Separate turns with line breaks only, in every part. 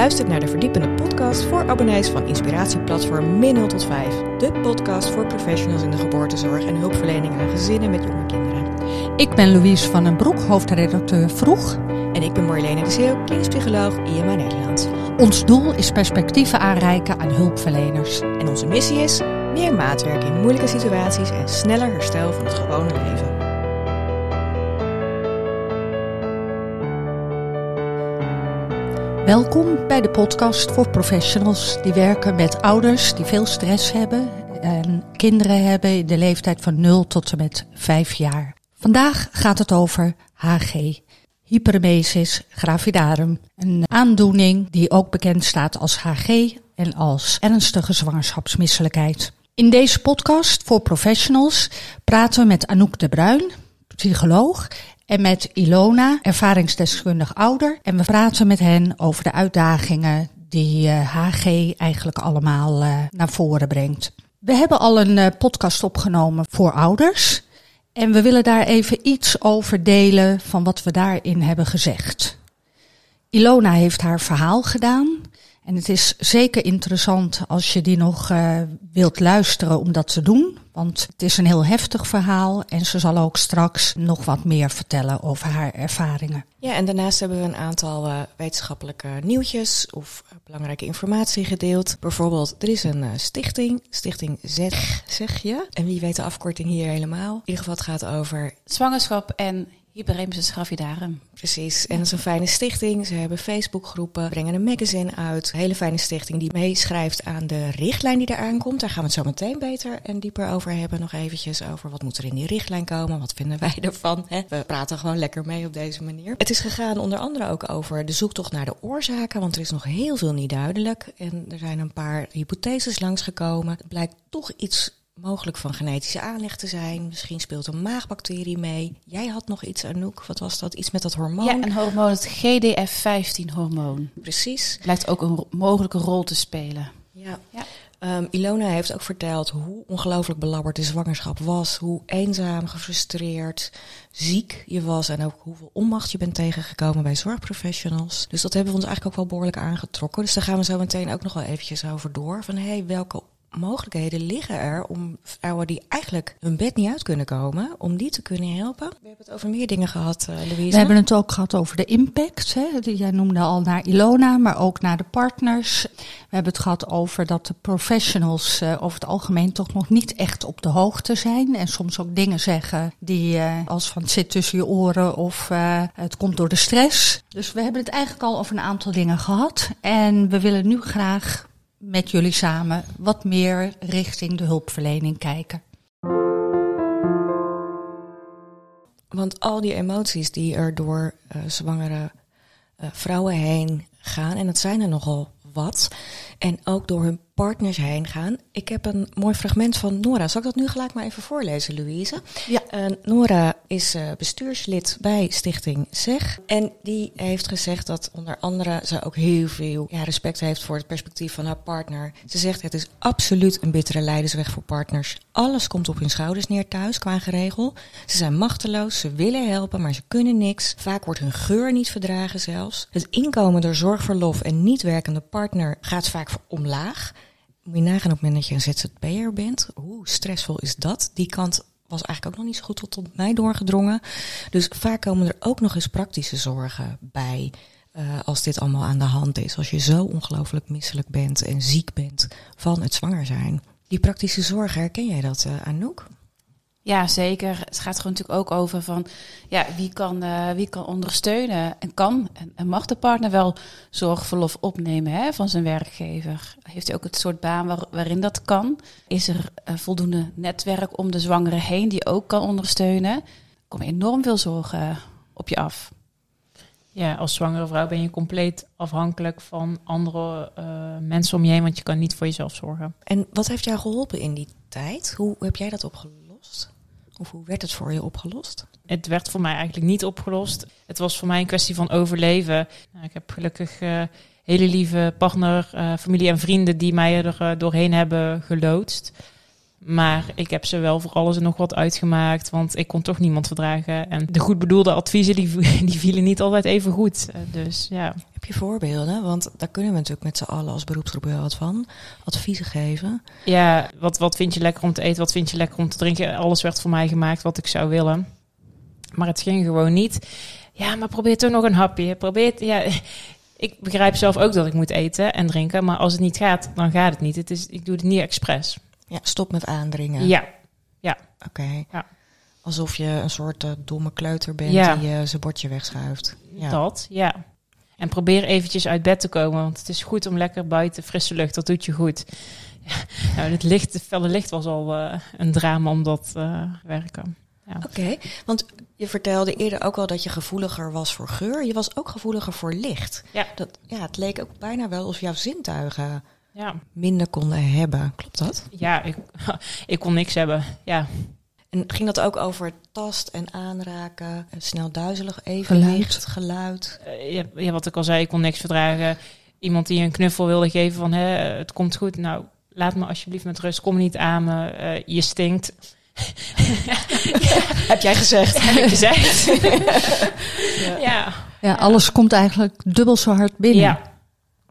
luistert naar de verdiepende podcast voor abonnees van inspiratieplatform Min 0 tot 5. De podcast voor professionals in de geboortezorg en hulpverlening aan gezinnen met jonge kinderen.
Ik ben Louise van den Broek, hoofdredacteur Vroeg.
En ik ben Marlene de Zeeuw, klinisch psycholoog IMA Nederland.
Ons doel is perspectieven aanreiken aan hulpverleners.
En onze missie is meer maatwerk in moeilijke situaties en sneller herstel van het gewone leven.
Welkom bij de podcast voor professionals die werken met ouders die veel stress hebben en kinderen hebben in de leeftijd van 0 tot en met 5 jaar. Vandaag gaat het over HG, hyperemesis gravidarum, een aandoening die ook bekend staat als HG en als ernstige zwangerschapsmisselijkheid. In deze podcast voor professionals praten we met Anouk de Bruin, psycholoog, en met Ilona, ervaringsdeskundig ouder. En we praten met hen over de uitdagingen die HG eh, eigenlijk allemaal uh, naar voren brengt. We hebben al een uh, podcast opgenomen voor ouders. En we willen daar even iets over delen van wat we daarin hebben gezegd. Ilona heeft haar verhaal gedaan. En het is zeker interessant als je die nog uh, wilt luisteren om dat te doen. Want het is een heel heftig verhaal en ze zal ook straks nog wat meer vertellen over haar ervaringen.
Ja, en daarnaast hebben we een aantal uh, wetenschappelijke nieuwtjes of uh, belangrijke informatie gedeeld. Bijvoorbeeld, er is een stichting, Stichting ZEG, zeg je. En wie weet de afkorting hier helemaal. In ieder geval, het gaat over
zwangerschap en Hyperemesis gravidarum.
Precies. En dat is een fijne stichting. Ze hebben Facebookgroepen, brengen een magazine uit. Hele fijne stichting die meeschrijft aan de richtlijn die eraan komt. Daar gaan we het zo meteen beter en dieper over hebben. Nog eventjes over wat moet er in die richtlijn komen. Wat vinden wij ervan? Hè? We praten gewoon lekker mee op deze manier. Het is gegaan onder andere ook over de zoektocht naar de oorzaken. Want er is nog heel veel niet duidelijk. En er zijn een paar hypotheses langsgekomen. Het blijkt toch iets mogelijk van genetische aanleg te zijn. Misschien speelt een maagbacterie mee. Jij had nog iets, Anouk. Wat was dat? Iets met dat hormoon?
Ja, een hormoon, het GDF-15-hormoon.
Precies.
Blijkt ook een mogelijke rol te spelen.
Ja. ja. Um, Ilona heeft ook verteld hoe ongelooflijk belabberd de zwangerschap was. Hoe eenzaam, gefrustreerd, ziek je was. En ook hoeveel onmacht je bent tegengekomen bij zorgprofessionals. Dus dat hebben we ons eigenlijk ook wel behoorlijk aangetrokken. Dus daar gaan we zo meteen ook nog wel eventjes over door. Van hé, hey, welke mogelijkheden liggen er om vrouwen die eigenlijk hun bed niet uit kunnen komen, om die te kunnen helpen? We hebben het over meer dingen gehad, uh, Louise.
We hebben het ook gehad over de impact. Hè? Jij noemde al naar Ilona, maar ook naar de partners. We hebben het gehad over dat de professionals uh, over het algemeen toch nog niet echt op de hoogte zijn. En soms ook dingen zeggen die uh, als van het zit tussen je oren of het komt door de stress. Dus we hebben het eigenlijk al over een aantal dingen gehad. En we willen nu graag met jullie samen wat meer richting de hulpverlening kijken.
Want al die emoties die er door uh, zwangere uh, vrouwen heen gaan, en dat zijn er nogal wat, en ook door hun partners heen gaan. Ik heb een mooi fragment van Nora. Zal ik dat nu gelijk maar even voorlezen, Louise?
Ja.
Uh, Nora is uh, bestuurslid bij Stichting ZEG. En die heeft gezegd dat onder andere ze ook heel veel ja, respect heeft voor het perspectief van haar partner. Ze zegt het is absoluut een bittere leidersweg voor partners. Alles komt op hun schouders neer thuis qua geregel. Ze zijn machteloos, ze willen helpen, maar ze kunnen niks. Vaak wordt hun geur niet verdragen zelfs. Het inkomen door zorgverlof en niet werkende partner gaat vaak omlaag. Moet je nagaan op het moment dat je een ZZP'er bent. Hoe stressvol is dat? Die kant was eigenlijk ook nog niet zo goed tot, tot mij doorgedrongen. Dus vaak komen er ook nog eens praktische zorgen bij. Uh, als dit allemaal aan de hand is. Als je zo ongelooflijk misselijk bent en ziek bent van het zwanger zijn. Die praktische zorgen, herken jij dat, uh, Anouk?
Ja, zeker. Het gaat gewoon natuurlijk ook over van ja, wie kan, uh, wie kan ondersteunen en kan en, en, mag de partner wel zorgverlof opnemen hè, van zijn werkgever. Heeft hij ook het soort baan waar, waarin dat kan? Is er uh, voldoende netwerk om de zwangere heen die ook kan ondersteunen? Er komen enorm veel zorgen op je af.
Ja, als zwangere vrouw ben je compleet afhankelijk van andere uh, mensen om je heen, want je kan niet voor jezelf zorgen.
En wat heeft jou geholpen in die tijd? Hoe heb jij dat opgelost? Of hoe werd het voor je opgelost?
Het werd voor mij eigenlijk niet opgelost. Het was voor mij een kwestie van overleven. Nou, ik heb gelukkig uh, hele lieve partner, uh, familie en vrienden die mij er uh, doorheen hebben geloodst. Maar ik heb ze wel voor alles en nog wat uitgemaakt, want ik kon toch niemand verdragen. En de goed bedoelde adviezen, die, die vielen niet altijd even goed. Eh, Dus ja,
Heb je voorbeelden? Want daar kunnen we natuurlijk met z'n allen als beroepsgroep wel wat van. Adviezen geven.
ja wat, wat vind je lekker om te eten, wat vind je lekker om te drinken? Alles werd voor mij gemaakt wat ik zou willen. Maar het ging gewoon niet. Ja, maar probeer toch nog een hapje. Probeer, ja, ik begrijp zelf ook dat ik moet eten en drinken, maar als het niet gaat, dan gaat het niet. Het is, ik doe het niet expres.
Ja, stop met aandringen.
Ja,
Oké.
Ja.
Alsof je een soort eh, domme kleuter bent
Ja.
die eh, zijn bordje wegschuift. Ja.
dat, ja. En probeer eventjes uit bed te komen, want het is goed om lekker buiten frisse lucht. Dat doet je goed. Ja, nou, het licht, het felle licht was al eh, een drama om dat eh werken.
Oké, want je vertelde eerder ook al dat je gevoeliger was voor geur. Je was ook gevoeliger voor licht.
Ja.
Dat, ja, het leek ook bijna wel alsof jouw zintuigen
Ja,
minder konden hebben. Klopt dat?
ja ik, ik kon niks hebben. Ja,
En ging dat ook over tast en aanraken, snel duizelig evenwicht, geluid?
Eh, ja, ja, wat ik al zei, ik kon niks verdragen. Iemand die een knuffel wilde geven van, hè, het komt goed. Nou, laat me alsjeblieft met rust. Kom niet aan me. eh, je stinkt.
Heb jij gezegd?
Heb ik gezegd. ja.
Ja, alles komt eigenlijk dubbel zo hard binnen.
ja,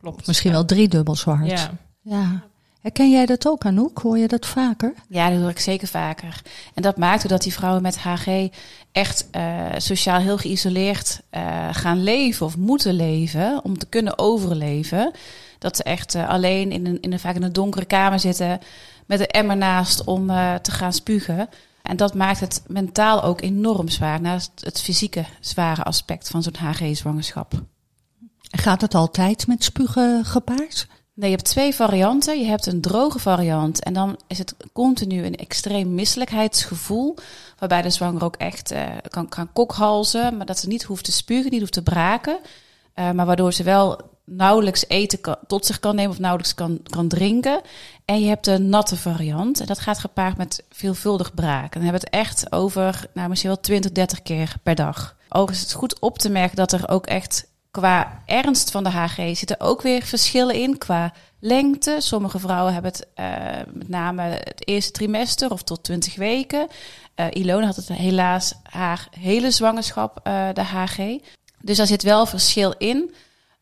klopt.
Misschien wel drie dubbel zo hard.
Ja.
Ja. Herken jij dat ook, Anouk? Hoor je dat vaker?
Ja, dat hoor ik zeker vaker. En dat maakt dat die vrouwen met HG echt eh, sociaal heel geïsoleerd eh, gaan leven of moeten leven om te kunnen overleven. Dat ze echt eh, alleen in een, in een, vaak in een donkere kamer zitten met een emmer naast om eh, te gaan spugen. En dat maakt het mentaal ook enorm zwaar, naast het fysieke zware aspect van zo'n HG-zwangerschap.
Gaat het altijd met spugen gepaard?
Nee, je hebt twee varianten. Je hebt een droge variant en dan is het continu een extreem misselijkheidsgevoel. Waarbij de zwanger ook echt eh, kan, kokhalzen, maar dat ze niet hoeft te spugen, niet hoeft te braken. Eh, maar waardoor ze wel nauwelijks eten kan, tot zich kan nemen of nauwelijks kan, kan drinken. En je hebt de natte variant en dat gaat gepaard met veelvuldig braken. Dan hebben we het echt over nou, misschien wel 20, 30 keer per dag. Overigens is het goed op te merken dat er ook echt qua ernst van de HG zitten ook weer verschillen in qua lengte. Sommige vrouwen hebben het eh, met name het eerste trimester of tot 20 weken. Eh Ilona had het helaas haar hele zwangerschap, eh, de HG. Dus daar zit wel verschil in.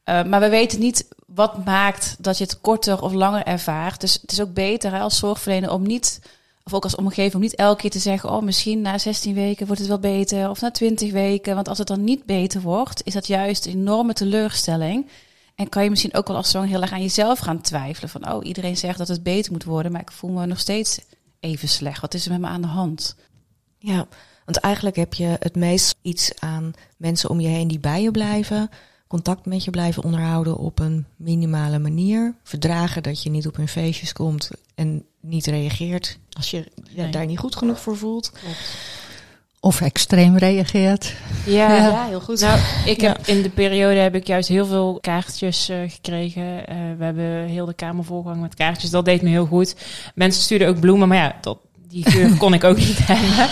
Maar we weten niet wat maakt dat je het korter of langer ervaart. Dus het is ook beter hè, als zorgverlener om niet, of ook als omgeving, om niet elke keer te zeggen: Oh, misschien na 16 weken wordt het wel beter, of na 20 weken. Want als het dan niet beter wordt, is dat juist een enorme teleurstelling. En kan je misschien ook wel als zwanger heel erg aan jezelf gaan twijfelen: van oh, iedereen zegt dat het beter moet worden, maar ik voel me nog steeds even slecht. Wat is er met me aan de hand?
Ja, want eigenlijk heb je het meest iets aan mensen om je heen die bij je blijven, contact met je blijven onderhouden op een minimale manier, verdragen dat je niet op hun feestjes komt en niet reageert als je je
Nee.
daar niet goed genoeg voor voelt.
Of extreem reageert?
Ja,
Ja.
heel goed.
Nou, ik heb, in de periode heb ik juist heel veel kaartjes eh, gekregen. Eh, we hebben heel de kamer volgehangen met kaartjes. Dat deed me heel goed. Mensen stuurden ook bloemen, maar ja, dat, die geur kon ik ook niet hebben.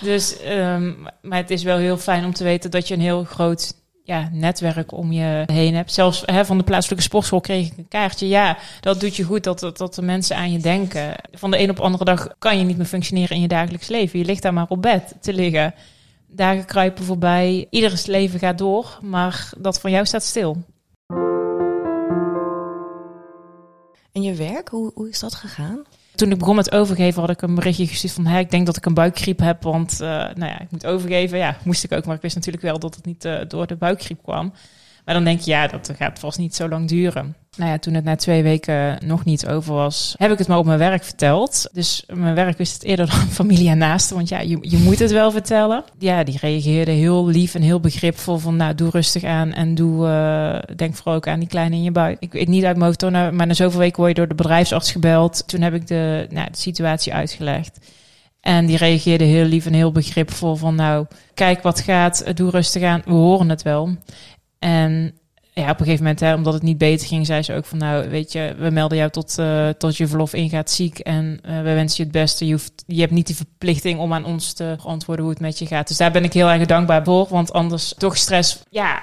dus, ehm, maar het is wel heel fijn om te weten dat je een heel groot ja, netwerk om je heen hebt. Zelfs hè, van de plaatselijke sportschool kreeg ik een kaartje. Ja, dat doet je goed dat, dat, dat de mensen aan je denken. Van de een op de andere dag kan je niet meer functioneren in je dagelijks leven. Je ligt daar maar op bed te liggen. Dagen kruipen voorbij. Ieders leven gaat door, maar dat van jou staat stil.
En je werk, hoe, hoe is dat gegaan?
Toen ik begon met overgeven had ik een berichtje gestuurd van... Hè, ik denk dat ik een buikgriep heb, want eh, nou ja, ik moet overgeven. Ja, moest ik ook, maar ik wist natuurlijk wel dat het niet eh, door de buikgriep kwam. Maar dan denk je, ja, dat gaat vast niet zo lang duren. Nou ja, toen het na twee weken nog niet over was, heb ik het maar op mijn werk verteld. Dus mijn werk wist het eerder dan familie en naasten, want ja, je, je moet het wel vertellen. Ja, die reageerde heel lief en heel begripvol van, nou, doe rustig aan en doe, eh, denk vooral ook aan die kleine in je buik. Ik weet niet uit mijn hoofd, nou, maar na zoveel weken word je door de bedrijfsarts gebeld. Toen heb ik de, nou, de situatie uitgelegd. En die reageerde heel lief en heel begripvol van, nou, kijk wat gaat, doe rustig aan, we horen het wel. En ja, op een gegeven moment, hè, omdat het niet beter ging, zei ze ook van, nou, weet je, we melden jou tot, eh, tot je verlof ingaat ziek en eh, we wensen je het beste. Je, hoeft, je hebt niet die verplichting om aan ons te antwoorden hoe het met je gaat. Dus daar ben ik heel erg dankbaar voor, want anders toch stress. Ja,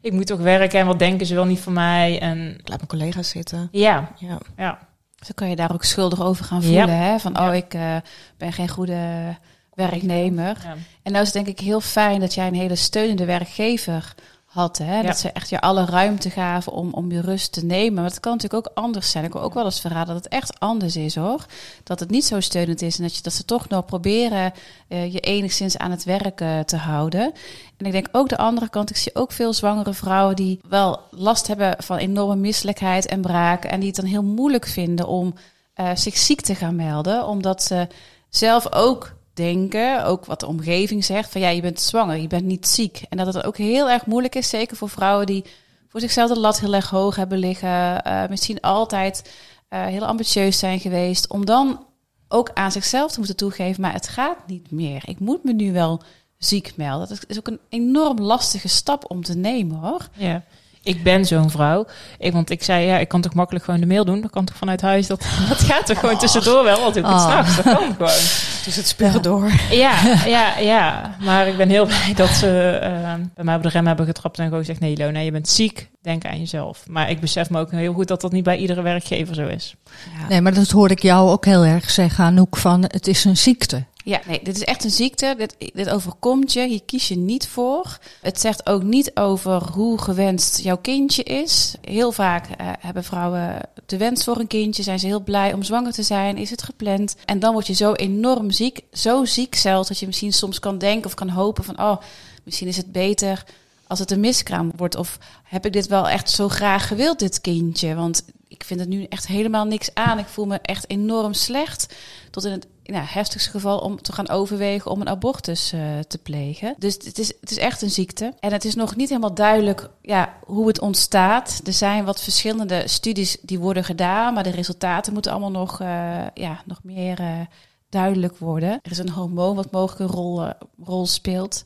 ik moet toch werken en wat denken ze wel niet van mij. En
Laat mijn collega's zitten.
ja,
Ja.
ja.
Dan kan je daar ook schuldig over gaan voelen.
Ja.
Hè? Van,
Ja.
oh, ik eh, ben geen goede werknemer.
Ja.
En nou is het denk ik heel fijn dat jij een hele steunende werkgever had. Hè?
Ja.
Dat ze echt je alle ruimte gaven om, om je rust te nemen. Maar het kan natuurlijk ook anders zijn. Ik wil ook wel eens verraden dat het echt anders is hoor. Dat het niet zo steunend is. En dat, je, dat ze toch nog proberen eh, je enigszins aan het werk eh, te houden. En ik denk ook de andere kant. Ik zie ook veel zwangere vrouwen die wel last hebben van enorme misselijkheid en braak. En die het dan heel moeilijk vinden om eh, zich ziek te gaan melden. Omdat ze zelf ook denken, ook wat de omgeving zegt, van ja, je bent zwanger, je bent niet ziek. En dat het ook heel erg moeilijk is, zeker voor vrouwen die voor zichzelf de lat heel erg hoog hebben liggen, eh, misschien altijd eh, heel ambitieus zijn geweest, om dan ook aan zichzelf te moeten toegeven, maar het gaat niet meer. Ik moet me nu wel ziek melden. Dat is ook een enorm lastige stap om te nemen, hoor.
Ja. Ik ben zo'n vrouw. Ik, want ik zei, ja, ik kan toch makkelijk gewoon de mail doen. Dat kan toch vanuit huis. Dat, dat gaat toch gewoon tussendoor wel. Want ik het
Oh.
s'nachts. Dat kan gewoon.
Dus het spugen door.
Ja, ja, ja. Maar ik ben heel blij dat ze eh, bij mij op de rem hebben getrapt en gewoon gezegd: nee, Ilona, je bent ziek. Denk aan jezelf. Maar ik besef me ook heel goed dat dat niet bij iedere werkgever zo is.
Ja.
Nee, maar dat hoor ik jou ook heel erg zeggen, Anouk, van het is een ziekte.
Ja, nee, dit is echt een ziekte. Dit, dit overkomt je. Hier kies je niet voor. Het zegt ook niet over hoe gewenst jouw kindje is. Heel vaak eh, hebben vrouwen de wens voor een kindje. Zijn ze heel blij om zwanger te zijn? Is het gepland? En dan word je zo enorm ziek. Zo ziek zelfs dat je misschien soms kan denken of kan hopen van... oh, misschien is het beter als het een miskraam wordt. Of heb ik dit wel echt zo graag gewild, dit kindje? Want ik vind het nu echt helemaal niks aan. Ik voel me echt enorm slecht. Tot in het nou, heftigste geval om te gaan overwegen om een abortus eh, te plegen. Dus het is, het is echt een ziekte. En het is nog niet helemaal duidelijk ja, hoe het ontstaat. Er zijn wat verschillende studies die worden gedaan, maar de resultaten moeten allemaal nog, eh, ja, nog meer eh, duidelijk worden. Er is een hormoon wat mogelijk een rol, rol speelt.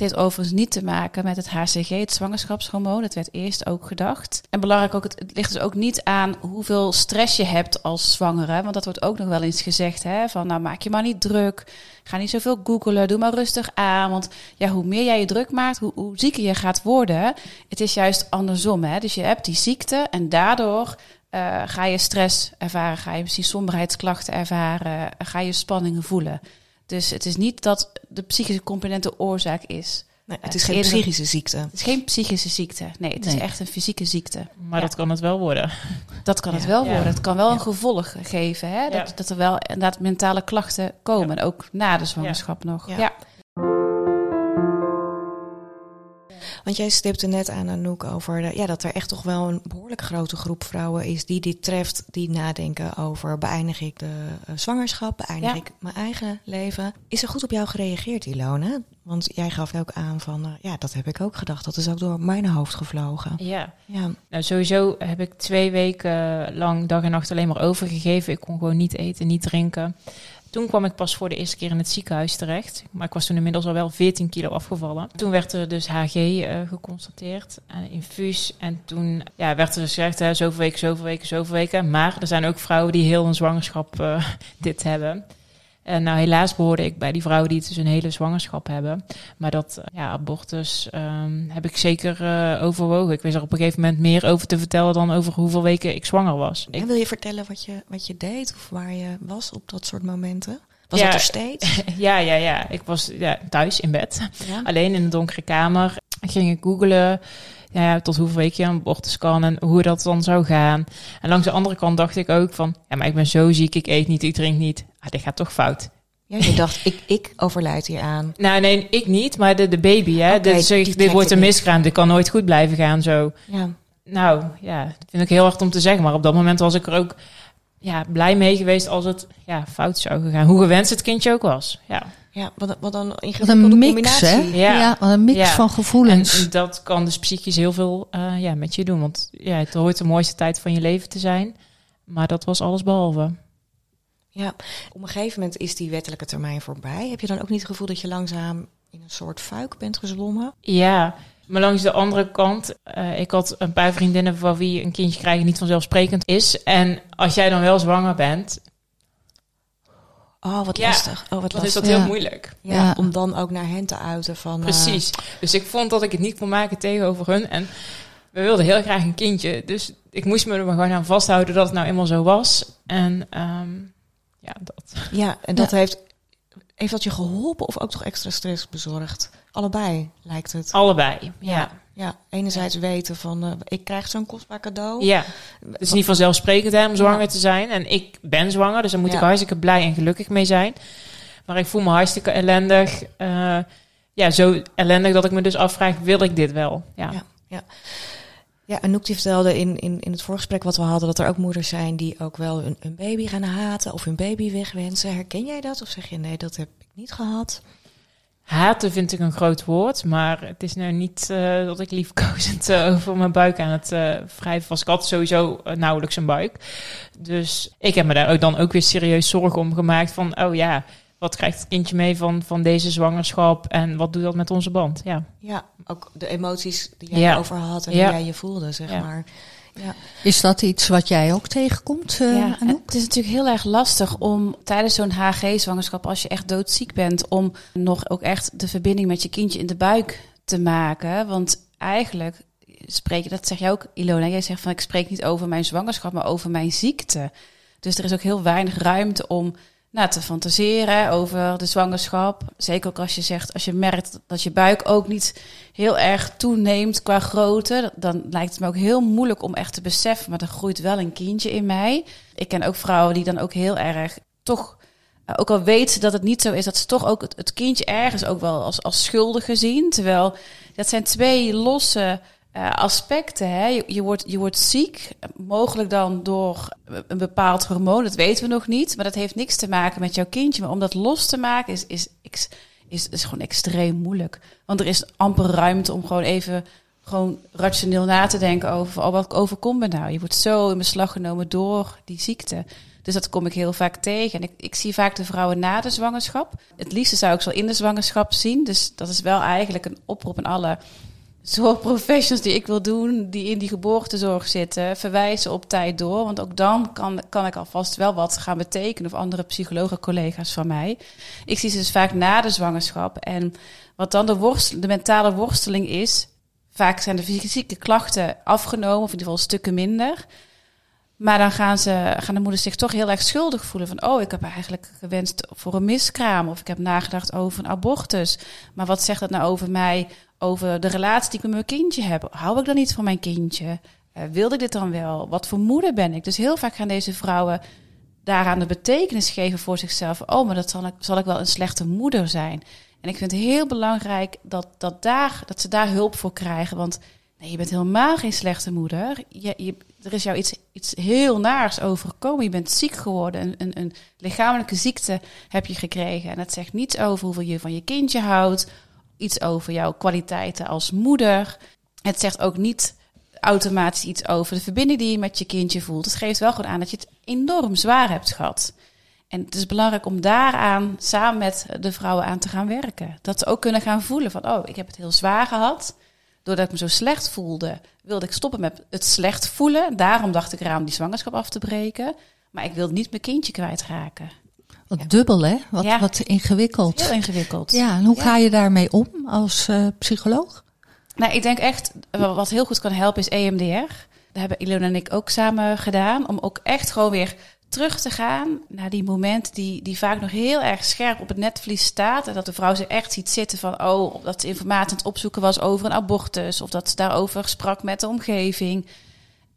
Heeft overigens niet te maken met het HCG, het zwangerschapshormoon. Dat werd eerst ook gedacht. En belangrijk ook, het, het ligt dus ook niet aan hoeveel stress je hebt als zwangere. Want dat wordt ook nog wel eens gezegd. Hè? Van nou maak je maar niet druk. Ga niet zoveel googelen. Doe maar rustig aan. Want ja, hoe meer jij je druk maakt, hoe, hoe zieker je gaat worden. Het is juist andersom. Hè? Dus je hebt die ziekte en daardoor eh, ga je stress ervaren. Ga je misschien somberheidsklachten ervaren. Ga je spanningen voelen. Dus het is niet dat de psychische component de oorzaak is.
Nee, het is geen psychische ziekte.
Het is geen psychische ziekte. Nee, het
Nee.
is echt een fysieke ziekte.
Maar
Ja.
dat kan het wel worden.
Dat kan het wel
Ja.
worden. Het kan wel een gevolg geven. Hè? Dat,
Ja.
dat er wel inderdaad mentale klachten komen. Ook na de zwangerschap nog.
Ja. Want jij stipte net aan Anouk over de, ja, dat er echt toch wel een behoorlijk grote groep vrouwen is die dit treft, die nadenken over beëindig ik de eh, zwangerschap, beëindig
Ja.
ik mijn eigen leven. Is er goed op jou gereageerd, Ilona? Want jij gaf ook aan van, eh, ja, dat heb ik ook gedacht. Dat is ook door mijn hoofd gevlogen.
Ja.
Ja,
Nou, sowieso heb ik twee weken lang dag en nacht alleen maar overgegeven. Ik kon gewoon niet eten, niet drinken. Toen kwam ik pas voor de eerste keer in het ziekenhuis terecht. Maar ik was toen inmiddels al wel 14 kilo afgevallen. Toen werd er dus HG eh, geconstateerd, een infuus. En toen ja, werd er gezegd, hè, zoveel weken, zoveel weken, zoveel weken. Maar er zijn ook vrouwen die heel een zwangerschap eh, dit hebben. En nou, helaas behoorde ik bij die vrouwen die het dus een hele zwangerschap hebben. Maar dat eh, ja, abortus ehm, heb ik zeker eh, overwogen. Ik wist er op een gegeven moment meer over te vertellen dan over hoeveel weken ik zwanger was. Ik,
En wil je vertellen wat je, wat je deed of waar je was op dat soort momenten? Was
Ja.
dat er steeds?
ja, ja, ja. Ik was ja, thuis in bed,
Ja.
alleen in een donkere kamer. Ging ik googelen ja, ja, tot hoeveel weken je een abortus kan en hoe dat dan zou gaan. En langs de andere kant dacht ik ook van, ja, maar ik ben zo ziek, ik eet niet, ik drink niet. Ah, dit gaat toch fout.
Ja, je dacht, ik, ik overlijd hier aan.
Nou, nee, ik niet, maar de, de baby, hè.
Oké,
dit, dit wordt een miskraam, dit kan nooit goed blijven gaan zo.
Ja.
Nou, ja, dat vind ik heel hard om te zeggen. Maar op dat moment was ik er ook ja, blij mee geweest als het ja, fout zou gaan. Hoe gewenst het kindje ook was. Ja.
Ja, wat, wat dan een
Wat een mix, hè?
combinatie.
Ja.
wat een mix
Ja.
van
En
gevoelens.
dat kan dus psychisch heel veel eh, ja, met je doen. Want ja, het hoort de mooiste tijd van je leven te zijn. Maar dat was alles behalve.
Ja, op een gegeven moment is die wettelijke termijn voorbij. Heb je dan ook niet het gevoel dat je langzaam in een soort fuik bent gezwommen?
Ja, maar langs de andere kant, eh, ik had een paar vriendinnen van wie een kindje krijgen niet vanzelfsprekend is. En als jij dan wel zwanger bent,
Oh, wat
Ja,
lastig. Oh, wat
dan is dat heel
Ja.
moeilijk.
Ja,
Ja.
om dan ook naar hen te uiten van... eh,
Precies. Dus ik vond dat ik het niet kon maken tegenover hun. En we wilden heel graag een kindje. Dus ik moest me er maar gewoon aan vasthouden dat het nou eenmaal zo was. En ehm, ja, dat.
Ja, en dat heeft, heeft dat je geholpen of ook toch extra stress bezorgd? Allebei lijkt het.
Allebei, ja.
Ja, enerzijds weten van, eh, ik krijg zo'n kostbaar cadeau.
Ja, het is niet vanzelfsprekend hè, om zwanger te zijn. En ik ben zwanger, dus daar moet
Ja.
ik hartstikke blij en gelukkig mee zijn. Maar ik voel me hartstikke ellendig. eh, ja, zo ellendig dat ik me dus afvraag, wil ik dit wel? Ja.
Ja. Ja, Anouk die vertelde in, in, in het voorgesprek wat we hadden... dat er ook moeders zijn die ook wel een, baby gaan haten... of hun baby wegwensen. Herken jij dat? Of zeg je, nee, dat heb ik niet gehad?
Haten vind ik een groot woord, maar het is nou niet eh, dat ik liefkozend eh, over mijn buik aan het eh wrijven was. Ik had sowieso nauwelijks een buik. Dus ik heb me daar ook dan ook weer serieus zorgen om gemaakt van, oh ja, wat krijgt het kindje mee van, van deze zwangerschap en wat doet dat met onze band? Ja.
Ja, ook de emoties die jij
Ja.
over had en
Ja.
hoe jij je voelde, zeg
Ja.
maar. Ja.
Is dat iets wat jij ook tegenkomt, eh
Ja,
Anouk?
het is natuurlijk heel erg lastig om tijdens zo'n HG-zwangerschap, als je echt doodziek bent, om nog ook echt de verbinding met je kindje in de buik te maken. Want eigenlijk spreek je, dat zeg jij ook, Ilona, jij zegt van ik spreek niet over mijn zwangerschap, maar over mijn ziekte. Dus er is ook heel weinig ruimte om nou, te fantaseren over de zwangerschap. Zeker ook als je zegt, als je merkt dat je buik ook niet heel erg toeneemt qua grootte, dan lijkt het me ook heel moeilijk om echt te beseffen, maar er groeit wel een kindje in mij. Ik ken ook vrouwen die dan ook heel erg toch, eh, ook al weten ze dat het niet zo is, dat ze toch ook het, kindje ergens ook wel als, als schuldige zien. Terwijl dat zijn twee losse eh, aspecten. Hè. Je, wordt, je wordt ziek, mogelijk dan door een bepaald hormoon, dat weten we nog niet. Maar dat heeft niks te maken met jouw kindje. Maar om dat los te maken is, is, is, is, gewoon extreem moeilijk. Want er is amper ruimte om gewoon even gewoon rationeel na te denken over oh, wat overkomt me nou. Je wordt zo in beslag genomen door die ziekte. Dus dat kom ik heel vaak tegen. En ik, ik zie vaak de vrouwen na de zwangerschap. Het liefste zou ik ze wel in de zwangerschap zien. Dus dat is wel eigenlijk een oproep aan alle zorgprofessionals die ik wil doen, die in die geboortezorg zitten, verwijzen op tijd door. Want ook dan kan, kan ik alvast wel wat gaan betekenen. Of andere psychologen, collega's van mij. Ik zie ze dus vaak na de zwangerschap. En wat dan de, worstel, de mentale worsteling is, vaak zijn de fysieke klachten afgenomen, of in ieder geval stukken minder. Maar dan gaan, ze, gaan de moeders zich toch heel erg schuldig voelen. Van, oh, ik heb eigenlijk gewenst voor een miskraam. Of ik heb nagedacht over een abortus. Maar wat zegt dat nou over mij? Over de relatie die ik met mijn kindje heb. Hou ik dan niet van mijn kindje? Uh, wilde ik dit dan wel? Wat voor moeder ben ik? Dus heel vaak gaan deze vrouwen daaraan de betekenis geven voor zichzelf. Oh, maar dat zal ik, zal ik wel een slechte moeder zijn. En ik vind het heel belangrijk dat, dat, daar, dat ze daar hulp voor krijgen. Want nee, je bent helemaal geen slechte moeder. Je, je, er is jou iets, iets heel naars overkomen. Je bent ziek geworden. Een, een, een lichamelijke ziekte heb je gekregen. En dat zegt niets over hoeveel je van je kindje houdt. Iets over jouw kwaliteiten als moeder. Het zegt ook niet automatisch iets over de verbinding die je met je kindje voelt. Het geeft wel gewoon aan dat je het enorm zwaar hebt gehad. En het is belangrijk om daaraan samen met de vrouwen aan te gaan werken. Dat ze ook kunnen gaan voelen van, oh, ik heb het heel zwaar gehad. Doordat ik me zo slecht voelde, wilde ik stoppen met het slecht voelen. Daarom dacht ik eraan die zwangerschap af te breken. Maar ik wilde niet mijn kindje kwijtraken.
Wat ja. dubbel, hè? Wat,
ja.
wat ingewikkeld.
Heel ingewikkeld.
Ja, en hoe ja. ga je daarmee om als uh, psycholoog?
Nou, ik denk echt, wat heel goed kan helpen is EMDR. Dat hebben Ilona en ik ook samen gedaan. Om ook echt gewoon weer terug te gaan naar die moment die, die vaak nog heel erg scherp op het netvlies staat. En dat de vrouw zich echt ziet zitten van, oh, dat ze informatie aan het opzoeken was over een abortus. Of dat ze daarover sprak met de omgeving.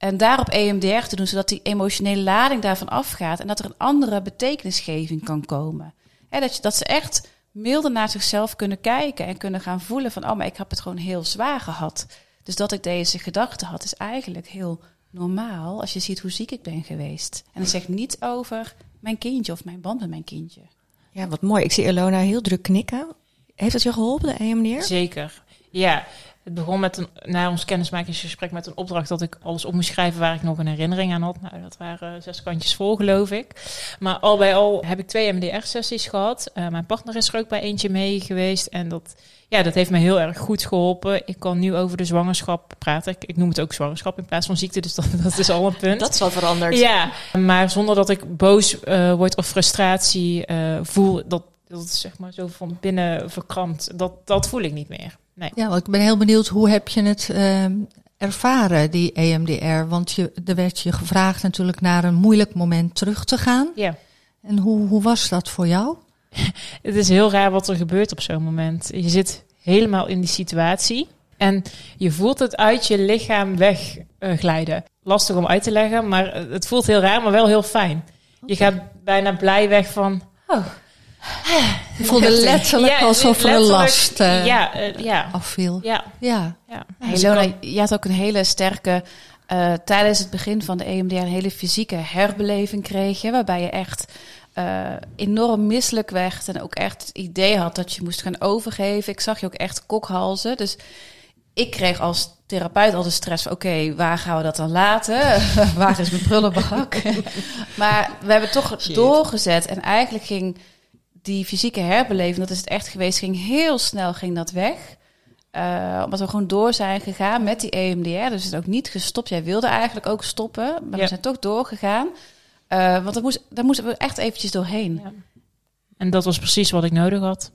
En daarop EMDR te doen, zodat die emotionele lading daarvan afgaat. En dat er een andere betekenisgeving kan komen. He, dat, je, dat ze echt milder naar zichzelf kunnen kijken en kunnen gaan voelen van, oh, maar ik heb het gewoon heel zwaar gehad. Dus dat ik deze gedachte had, is eigenlijk heel normaal als je ziet hoe ziek ik ben geweest. En dat zegt niet over mijn kindje of mijn band met mijn kindje.
Ja, wat mooi. Ik zie Elona heel druk knikken. Heeft dat je geholpen, de EMDR?
Zeker. Ja, het begon met een, na ons kennismakingsgesprek met een opdracht dat ik alles op moest schrijven waar ik nog een herinnering aan had. Nou, dat waren zes kantjes vol, geloof ik. Maar al bij al heb ik twee MDR-sessies gehad. Uh, mijn partner is er ook bij eentje mee geweest. En dat, ja, dat heeft me heel erg goed geholpen. Ik kan nu over de zwangerschap praten. Ik, ik noem het ook zwangerschap in plaats van ziekte, dus dat, dat is al een punt.
dat is wel veranderd.
Ja, maar zonder dat ik boos uh, word of frustratie uh, voel. Dat, dat is zeg maar zo van binnen verkrampt. Dat, dat voel ik niet meer. Nee.
Ja, want ik ben heel benieuwd, hoe heb je het uh, ervaren, die EMDR? Want je, er werd je gevraagd natuurlijk naar een moeilijk moment terug te gaan.
Ja.
En hoe, hoe was dat voor jou?
Het is heel raar wat er gebeurt op zo'n moment. Je zit helemaal in die situatie en je voelt het uit je lichaam wegglijden. Lastig om uit te leggen, maar het voelt heel raar, maar wel heel fijn. Je gaat bijna blij weg van. Oh.
Je voelde letterlijk
Ja,
alsof er
letterlijk,
last eh,
ja, eh, ja,
afviel.
ja,
Ja.
ja.
Hey, Lona,
ik
je had ook een hele sterke, eh, tijdens het begin van de EMDR, een hele fysieke herbeleving kreeg je, waarbij je echt eh, enorm misselijk werd en ook echt het idee had dat je moest gaan overgeven. Ik zag je ook echt kokhalzen, dus ik kreeg als therapeut al de stress van, oké, waar gaan we dat dan laten? waar is mijn prullenbak? maar we hebben toch doorgezet en eigenlijk ging die fysieke herbeleving, dat is het echt geweest, ging heel snel ging dat weg. Eh, omdat we gewoon door zijn gegaan met die EMDR. Dus het is ook niet gestopt. Jij wilde eigenlijk ook stoppen, maar
Ja.
we zijn toch doorgegaan. Eh, want daar, moest, daar moesten we echt eventjes doorheen.
Ja. En dat was precies wat ik nodig had.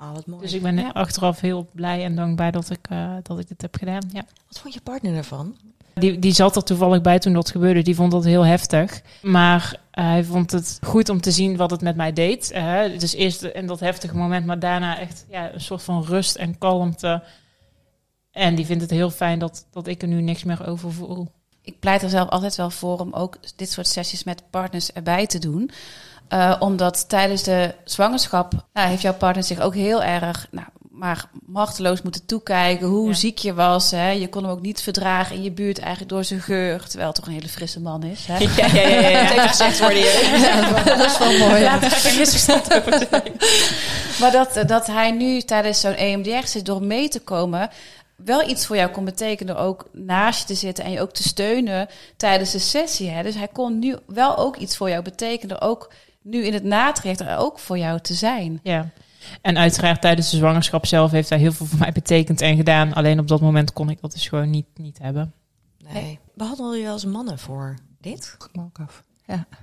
Oh, wat mooi.
Dus ik ben
Ja.
achteraf heel blij en dankbaar dat ik, eh, dat ik dit heb gedaan. Ja.
Wat vond je partner ervan?
Die, die zat er toevallig bij toen dat gebeurde. Die vond dat heel heftig. Maar eh, hij vond het goed om te zien wat het met mij deed. Eh, dus eerst in dat heftige moment, maar daarna echt ja, een soort van rust en kalmte. En die vindt het heel fijn dat, dat ik er nu niks meer over voel.
Ik pleit er zelf altijd wel voor om ook dit soort sessies met partners erbij te doen. Eh, omdat tijdens de zwangerschap nou, heeft jouw partner zich ook heel erg nou, maar machteloos moeten toekijken hoe
Ja.
ziek je was. Hè. Je kon hem ook niet verdragen in je buurt eigenlijk door zijn geur. Terwijl het toch een hele frisse man is. Hè.
Ja, ja, ja. ja,
gezegd worden hier.
dat is wel mooi.
Laat er geen misverstand over zijn. Maar dat, dat hij nu tijdens zo'n EMDR zit door mee te komen... wel iets voor jou kon betekenen door ook naast je te zitten... en je ook te steunen tijdens de sessie. Hè? Dus hij kon nu wel ook iets voor jou betekenen... ook nu in het natraject er ook voor jou te zijn.
Ja. En uiteraard tijdens de zwangerschap zelf heeft hij heel veel voor mij betekend en gedaan. Alleen op dat moment kon ik dat dus gewoon niet, niet hebben.
Nee. Behandel je eens mannen voor dit?
Af.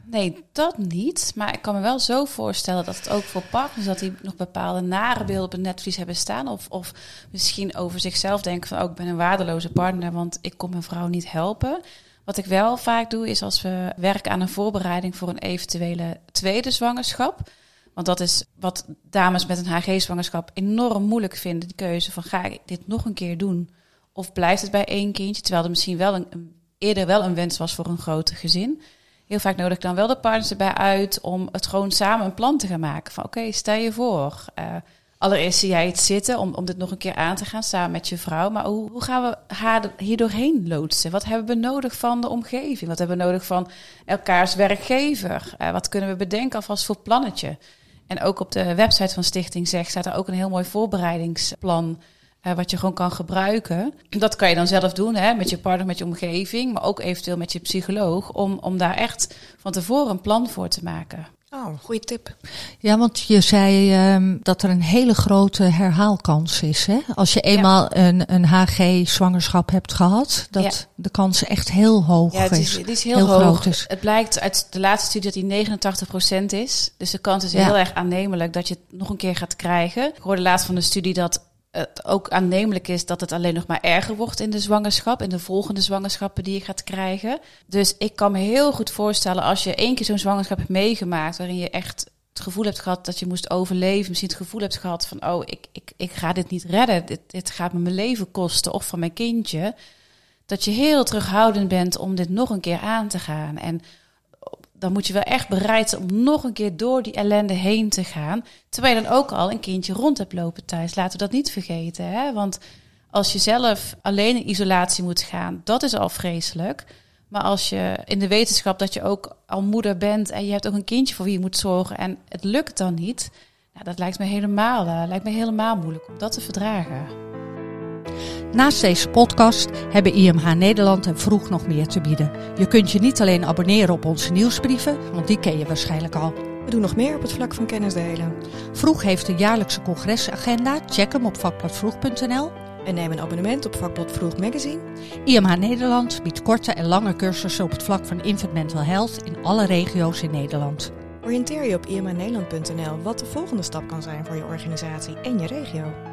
Nee, dat niet. Maar ik kan me wel zo voorstellen dat het ook voor partners... dat die nog bepaalde nare beelden op het netvlies hebben staan... of, of misschien over zichzelf denken van... oh, ik ben een waardeloze partner, want ik kon mijn vrouw niet helpen. Wat ik wel vaak doe, is als we werken aan een voorbereiding... voor een eventuele tweede zwangerschap... Want dat is wat dames met een HG-zwangerschap enorm moeilijk vinden. De keuze van ga ik dit nog een keer doen? Of blijft het bij één kindje? Terwijl er misschien wel een, eerder wel een wens was voor een groter gezin. Heel vaak nodig ik dan wel de partners erbij uit om het gewoon samen een plan te gaan maken. Van oké, stel je voor. eh, allereerst zie jij het zitten om, om dit nog een keer aan te gaan samen met je vrouw. Maar hoe, hoe gaan we haar er- hier doorheen loodsen? Wat hebben we nodig van de omgeving? Wat hebben we nodig van elkaars werkgever? Eh, wat kunnen we bedenken alvast voor plannetje? En ook op de website van Stichting Zeg staat er ook een heel mooi voorbereidingsplan. eh, wat je gewoon kan gebruiken. Dat kan je dan zelf doen, hè, met je partner, met je omgeving, maar ook eventueel met je psycholoog, om, om daar echt van tevoren een plan voor te maken.
Oh, goede tip.
Ja, want je zei ehm, dat er een hele grote herhaalkans is. Hè? Als je eenmaal een, een HG-zwangerschap hebt gehad, dat
Ja.
de kans echt heel hoog
Ja, het
is.
het is heel,
heel
hoog.
groot is.
Het blijkt uit de laatste studie dat die 89% is. Dus de kans is heel erg aannemelijk dat je het nog een keer gaat krijgen. Ik hoorde laatst van de studie dat het ook aannemelijk is dat het alleen nog maar erger wordt in de zwangerschap, in de volgende zwangerschappen die je gaat krijgen. Dus ik kan me heel goed voorstellen als je één keer zo'n zwangerschap hebt meegemaakt, waarin je echt het gevoel hebt gehad dat je moest overleven, misschien het gevoel hebt gehad van, oh, ik, ik, ik ga dit niet redden, dit, dit gaat me mijn leven kosten of van mijn kindje dat je heel terughoudend bent om dit nog een keer aan te gaan. En dan moet je wel echt bereid zijn om nog een keer door die ellende heen te gaan. Terwijl je dan ook al een kindje rond hebt lopen thuis. Laten we dat niet vergeten. Hè? Want als je zelf alleen in isolatie moet gaan, dat is al vreselijk. Maar als je in de wetenschap dat je ook al moeder bent en je hebt ook een kindje voor wie je moet zorgen en het lukt dan niet, nou, dat lijkt me helemaal, eh, lijkt me helemaal moeilijk om dat te verdragen.
Naast deze podcast hebben IMH Nederland en Vroeg nog meer te bieden. Je kunt je niet alleen abonneren op onze nieuwsbrieven, want die ken je waarschijnlijk al.
We doen nog meer op het vlak van kennis delen.
Vroeg heeft een jaarlijkse congresagenda. Check hem op vakbladvroeg.nl.
En neem een abonnement op vakblad Vroeg Magazine.
IMH Nederland biedt korte en lange cursussen op het vlak van infant mental health in alle regio's in Nederland.
Oriënteer je op imnederland.nl wat de volgende stap kan zijn voor je organisatie en je regio.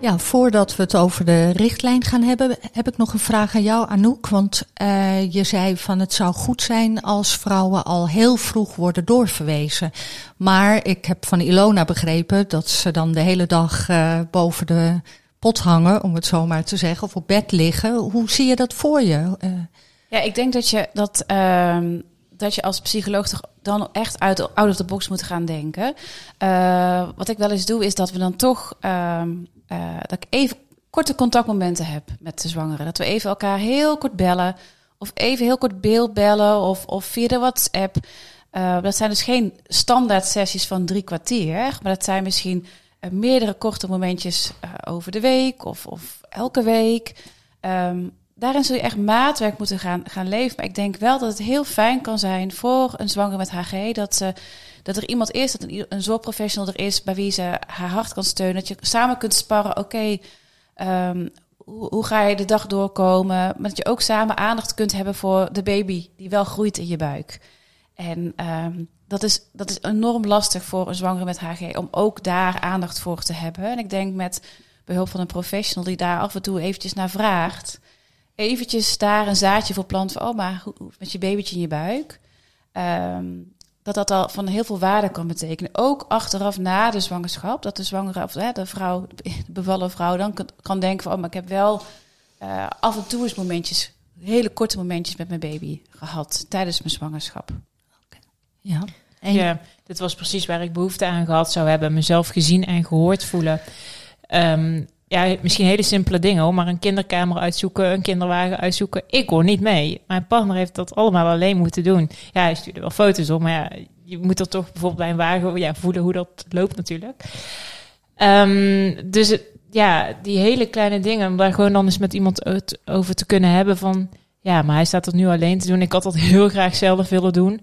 Ja, voordat we het over de richtlijn gaan hebben, heb ik nog een vraag aan jou, Anouk. Want uh, je zei van het zou goed zijn als vrouwen al heel vroeg worden doorverwezen. Maar ik heb van Ilona begrepen dat ze dan de hele dag uh, boven de pot hangen, om het zo maar te zeggen, of op bed liggen. Hoe zie je dat voor je? Uh,
ja, ik denk dat je dat. Dat je als psycholoog toch dan echt uit out of the box moet gaan denken. Uh, wat ik wel eens doe, is dat we dan toch uh, uh, dat ik even korte contactmomenten heb met de zwangere. Dat we even elkaar heel kort bellen. Of even heel kort beeld bellen. Of, of via de WhatsApp. Uh, dat zijn dus geen standaard sessies van drie kwartier. Maar dat zijn misschien meerdere korte momentjes over de week. Of, of elke week. Um, daarin zul je echt maatwerk moeten gaan, gaan leven. Maar ik denk wel dat het heel fijn kan zijn voor een zwanger met HG dat ze dat er iemand is, dat een, een zorgprofessional er is bij wie ze haar hart kan steunen. Dat je samen kunt sparren, oké, um, hoe, ga je de dag doorkomen? Maar dat je ook samen aandacht kunt hebben voor de baby die wel groeit in je buik. En um, dat, is, dat is enorm lastig voor een zwangere met HG om ook daar aandacht voor te hebben. En ik denk met behulp van een professional die daar af en toe eventjes naar vraagt. Eventjes daar een zaadje voor planten van, oh maar met je babytje in je buik. Um, dat dat al van heel veel waarde kan betekenen. Ook achteraf na de zwangerschap, dat de zwangere of hè, de vrouw, de bevallen vrouw, dan kan, kan denken van, oh, maar ik heb wel uh, af en toe eens momentjes, hele korte momentjes met mijn baby gehad tijdens mijn zwangerschap.
Okay. Ja. En ja, dit was precies waar ik behoefte aan gehad zou hebben, mezelf gezien en gehoord voelen. Um, ja, misschien hele simpele dingen hoor, maar een kinderkamer uitzoeken, een kinderwagen uitzoeken. Ik hoor niet mee. Mijn partner heeft dat allemaal alleen moeten doen. Ja, hij stuurde wel foto's op, maar ja, je moet er toch bijvoorbeeld bij een wagen ja, voelen hoe dat loopt natuurlijk. Um, dus ja, die hele kleine dingen, om daar gewoon dan eens met iemand over te kunnen hebben van, ja, maar hij staat er nu alleen te doen. Ik had dat heel graag zelf willen doen,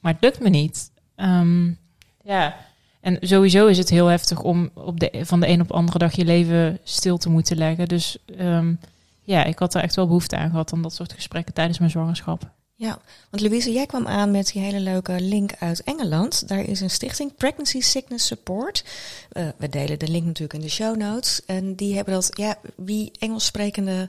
maar het lukt me niet. Um, ja, en sowieso is het heel heftig om op de, van de een op de andere dag je leven stil te moeten leggen. Dus um, ja, ik had er echt wel behoefte aan gehad aan dat soort gesprekken tijdens mijn zwangerschap.
Ja, want Louise, jij kwam aan met die hele leuke link uit Engeland. Daar is een stichting Pregnancy Sickness Support. Uh, we delen de link natuurlijk in de show notes. En die hebben dat, ja, wie Engels sprekende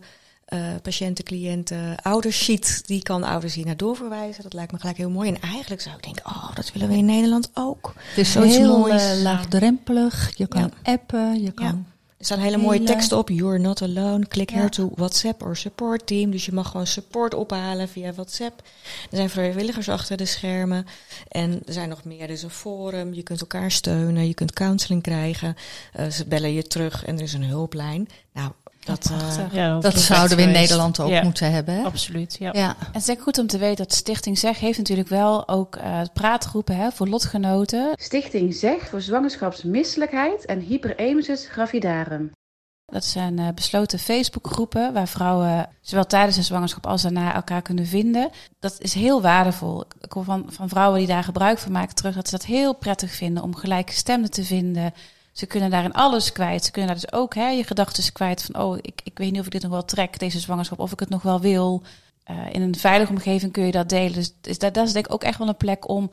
uh, patiënten, cliënten, ouders ziet, die kan ouders hier naar doorverwijzen. Dat lijkt me gelijk heel mooi. En eigenlijk zou ik denken, oh, dat willen we in Nederland ook.
Het is heel moois. Uh, laagdrempelig. Je kan ja. appen, je kan... Ja.
Er staan hele mooie teksten op. You're not alone. Click ja. here to WhatsApp or support team. Dus je mag gewoon support ophalen via WhatsApp. Er zijn vrijwilligers achter de schermen. En er zijn nog meer. Er is een forum. Je kunt elkaar steunen. Je kunt counseling krijgen. Uh, ze bellen je terug en er is een hulplijn. Nou, dat,
uh, ja, dat, dat zouden we in Nederland ook ja, moeten hebben. Hè?
Absoluut. Ja.
ja. En het is goed om te weten dat Stichting Zeg heeft natuurlijk wel ook uh, praatgroepen hè, voor lotgenoten.
Stichting Zeg voor zwangerschapsmisselijkheid en hyperemesis gravidarum.
Dat zijn uh, besloten Facebookgroepen waar vrouwen zowel tijdens de zwangerschap als daarna elkaar kunnen vinden. Dat is heel waardevol. Ik hoor van, van vrouwen die daar gebruik van maken terug dat ze dat heel prettig vinden om gelijke te vinden ze kunnen daarin alles kwijt. Ze kunnen daar dus ook hè, je gedachten kwijt van, oh, ik, ik weet niet of ik dit nog wel trek, deze zwangerschap, of ik het nog wel wil. Uh, in een veilige omgeving kun je dat delen. Dus, dus dat, dat is denk ik ook echt wel een plek om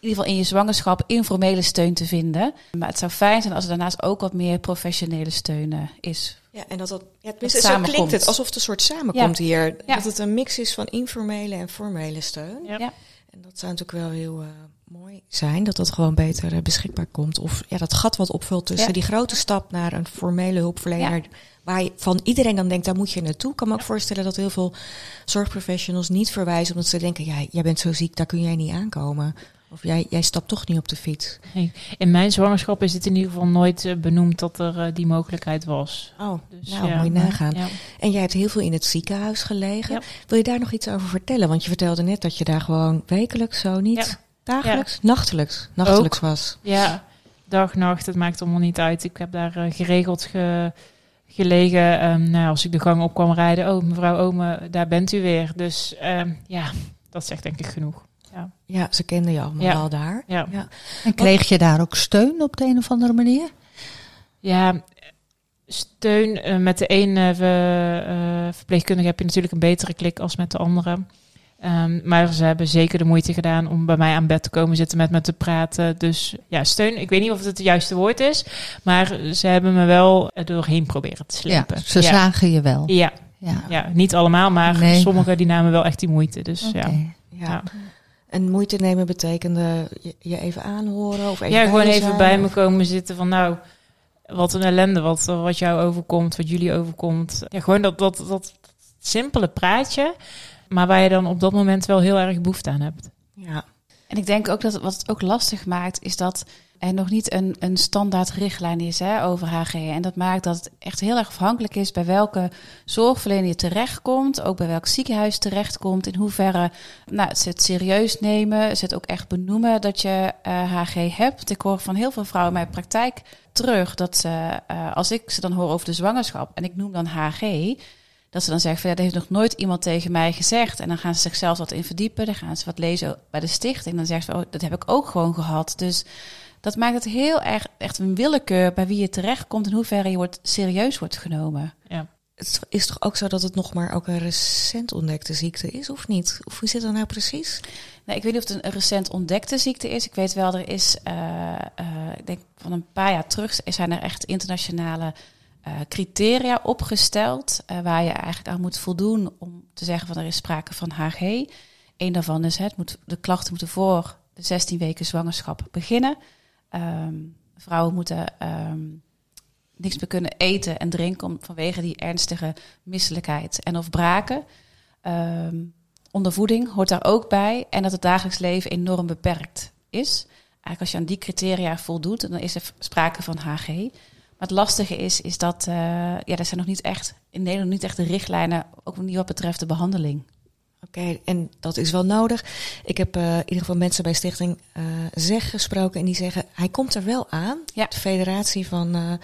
in ieder geval in je zwangerschap informele steun te vinden. Maar het zou fijn zijn als er daarnaast ook wat meer professionele steun uh, is.
Ja, en dat dat, ja, zo klinkt het alsof het een soort samenkomt ja. hier. Ja. Dat het een mix is van informele en formele steun. Ja. En dat zou natuurlijk wel heel uh, mooi zijn, dat dat gewoon beter uh, beschikbaar komt. Of ja, dat gat wat opvult tussen die grote stap naar een formele hulpverlener. Waar je van iedereen dan denkt, daar moet je naartoe. Ik kan me ook voorstellen dat heel veel zorgprofessionals niet verwijzen. Omdat ze denken, ja, jij bent zo ziek, daar kun jij niet aankomen. Of jij, jij stapt toch niet op de fiets?
Nee. In mijn zwangerschap is het in ieder geval nooit uh, benoemd dat er uh, die mogelijkheid was.
Oh, dus, nou, ja, moet je nagaan. Ja. En jij hebt heel veel in het ziekenhuis gelegen. Ja. Wil je daar nog iets over vertellen? Want je vertelde net dat je daar gewoon wekelijks zo niet, dagelijks, nachtelijks, nachtelijks
Ook.
was.
Ja, dag, nacht, het maakt allemaal niet uit. Ik heb daar uh, geregeld ge, gelegen. Um, nou, als ik de gang op kwam rijden, oh mevrouw Ome, daar bent u weer. Dus um, ja, dat zegt denk ik genoeg. Ja.
ja, ze kenden je allemaal ja. al daar.
Ja.
ja.
En kreeg je daar ook steun op de een of andere manier?
Ja, steun uh, met de ene uh, verpleegkundige heb je natuurlijk een betere klik als met de andere. Ehm, maar ze hebben zeker de moeite gedaan om bij mij aan bed te komen zitten met me te praten. Dus ja, steun. Ik weet niet of het het juiste woord is. Maar ze hebben me wel er doorheen proberen te
Ja,
slepen.
ze zagen je wel.
Ja,
Ja.
ja, niet allemaal, maar
Nee.
sommigen die namen wel echt die moeite. Dus ja.
Ja.
Ja.
En moeite nemen betekende je, je even aanhoren of even
ja, gewoon even
zijn,
bij me komen zitten van nou, wat een ellende, wat, wat jou overkomt, wat jullie overkomt. Ja, gewoon dat, dat, dat simpele praatje, maar waar je dan op dat moment wel heel erg behoefte aan hebt.
Ja.
En ik denk ook dat wat het ook lastig maakt, is dat er nog niet een, een standaard richtlijn is hè, over HG. En dat maakt dat het echt heel erg afhankelijk is bij welke zorgverlener je terechtkomt, ook bij welk ziekenhuis terechtkomt, in hoeverre nou, ze het serieus nemen, ze het ook echt benoemen dat je eh, HG hebt. Want ik hoor van heel veel vrouwen in mijn praktijk terug dat ze, eh, als ik ze dan hoor over de zwangerschap en ik noem dan HG, dat ze dan zeggen van ja, dat heeft nog nooit iemand tegen mij gezegd. En dan gaan ze zichzelf wat in verdiepen. Dan gaan ze wat lezen bij de stichting. Dan zeggen ze, oh, dat heb ik ook gewoon gehad. Dus dat maakt het heel erg echt een willekeur bij wie je terechtkomt en hoe ver je wordt, serieus wordt genomen.
Het is toch ook zo dat het nog maar ook een recent ontdekte ziekte is, of niet? Of hoe zit dat nou precies?
Nou, ik weet niet of het een recent ontdekte ziekte is. Ik weet wel, er is, eh, eh, ik denk van een paar jaar terug, zijn er echt internationale eh, criteria opgesteld. eh, waar je eigenlijk aan moet voldoen om te zeggen van er is sprake van HG. Eén daarvan is, het moet, de klachten moeten voor de 16 weken zwangerschap beginnen. Ehm, vrouwen moeten ehm, niks meer kunnen eten en drinken om, vanwege die ernstige misselijkheid en of braken. Ehm, ondervoeding hoort daar ook bij. En dat het dagelijks leven enorm beperkt is. Eigenlijk als je aan die criteria voldoet, dan is er sprake van HG. Maar het lastige is, is dat uh, ja, er zijn nog niet echt in Nederland niet echt de richtlijnen, ook niet wat betreft de behandeling.
Oké, okay, en dat is wel nodig. Ik heb uh, in ieder geval mensen bij Stichting uh, Zeg gesproken en die zeggen, hij komt er wel aan.
Ja.
De federatie van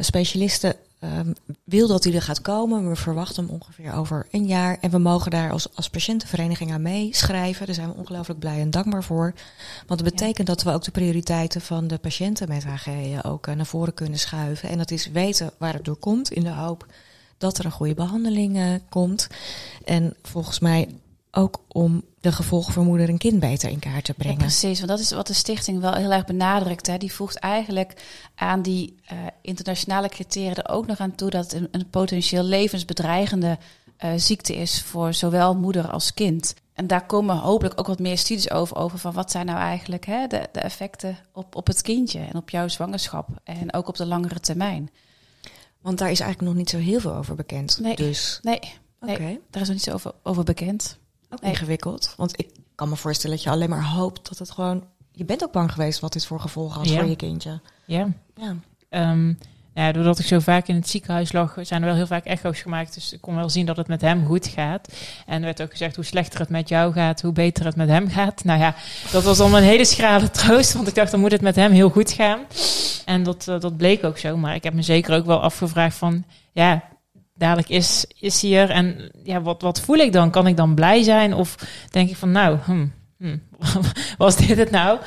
specialisten um, wil dat hij er gaat komen. We verwachten hem ongeveer over een jaar. En we mogen daar als, als patiëntenvereniging aan meeschrijven. Daar zijn we ongelooflijk blij en dankbaar voor. Want dat betekent ja. dat we ook de prioriteiten van de patiënten met HG ook naar voren kunnen schuiven. En dat is weten waar het door komt in de hoop dat er een goede behandeling uh, komt. En volgens mij ook om de gevolgen voor moeder en kind beter in kaart te brengen.
Ja, precies, want dat is wat de stichting wel heel erg benadrukt. Hè. Die voegt eigenlijk aan die uh, internationale criteria er ook nog aan toe dat het een, een potentieel levensbedreigende uh, ziekte is voor zowel moeder als kind. En daar komen hopelijk ook wat meer studies over, over van wat zijn nou eigenlijk hè, de, de effecten op, op het kindje en op jouw zwangerschap en ook op de langere termijn.
Want daar is eigenlijk nog niet zo heel veel over bekend.
Nee,
dus.
nee, nee okay. daar is nog niet zo over, over bekend.
Ook ingewikkeld. Want ik kan me voorstellen dat je alleen maar hoopt dat het gewoon... Je bent ook bang geweest wat dit voor gevolgen had
ja.
voor je kindje.
Ja.
ja.
Um, ja, doordat ik zo vaak in het ziekenhuis lag, zijn er wel heel vaak echo's gemaakt. Dus ik kon wel zien dat het met hem goed gaat. En er werd ook gezegd, hoe slechter het met jou gaat, hoe beter het met hem gaat. Nou ja, dat was dan een hele schrale troost, want ik dacht, dan moet het met hem heel goed gaan. En dat, uh, dat bleek ook zo. Maar ik heb me zeker ook wel afgevraagd van, ja, dadelijk is, is hij er. En ja, wat, wat voel ik dan? Kan ik dan blij zijn? Of denk ik van, nou, hm, hm, was dit het nou?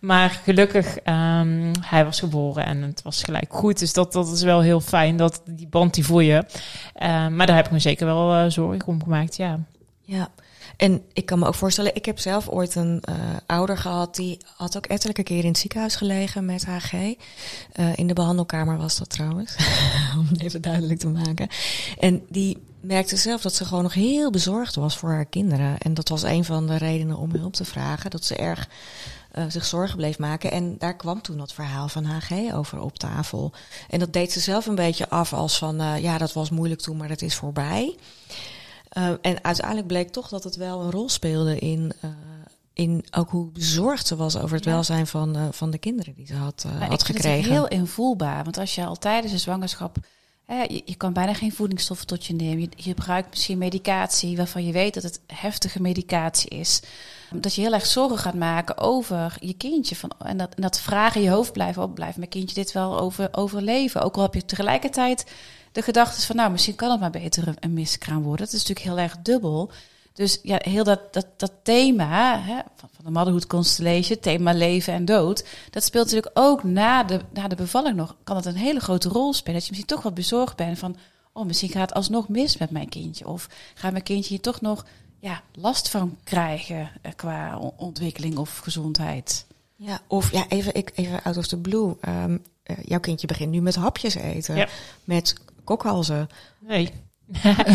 Maar gelukkig, um, hij was geboren en het was gelijk goed. Dus dat, dat is wel heel fijn, dat die band die voel je. Uh, maar daar heb ik me zeker wel uh, zorgen om gemaakt, ja.
Ja, en ik kan me ook voorstellen, ik heb zelf ooit een uh, ouder gehad, die had ook ettelijke keren in het ziekenhuis gelegen met HG. Uh, in de behandelkamer was dat trouwens, om even duidelijk te maken. En die merkte zelf dat ze gewoon nog heel bezorgd was voor haar kinderen. En dat was een van de redenen om hulp te vragen, dat ze erg uh, zich zorgen bleef maken. En daar kwam toen dat verhaal van HG over op tafel. En dat deed ze zelf een beetje af als van, ja, dat was moeilijk toen, maar dat is voorbij. Uh, en uiteindelijk bleek toch dat het wel een rol speelde in, uh, in ook hoe bezorgd ze was over het ja. welzijn van, uh, van de kinderen die ze had,
maar
had
ik
gekregen.
Het heel invoelbaar, want als je al tijdens een zwangerschap, hè, je, je, kan bijna geen voedingsstoffen tot je nemen. Je, je gebruikt misschien medicatie waarvan je weet dat het heftige medicatie is. Dat je heel erg zorgen gaat maken over je kindje. Van, en, dat, en dat vragen in je hoofd blijven opblijven. Mijn kindje dit wel over, overleven. Ook al heb je tegelijkertijd de gedachte is van, nou, misschien kan het maar beter een, een miskraam worden. Dat is natuurlijk heel erg dubbel. Dus ja, heel dat, dat, dat thema hè, van, van de Motherhood Constellation, thema leven en dood, dat speelt natuurlijk ook na de, na de bevalling nog, kan het een hele grote rol spelen. Dat je misschien toch wat bezorgd bent van, oh, misschien gaat het alsnog mis met mijn kindje. Of gaat mijn kindje hier toch nog ja, last van krijgen eh, qua ontwikkeling of gezondheid.
Ja, of ja, even, ik, even out of the blue. Ehm, eh, jouw kindje begint nu met hapjes eten.
Ja.
Met kokhalzen.
Nee.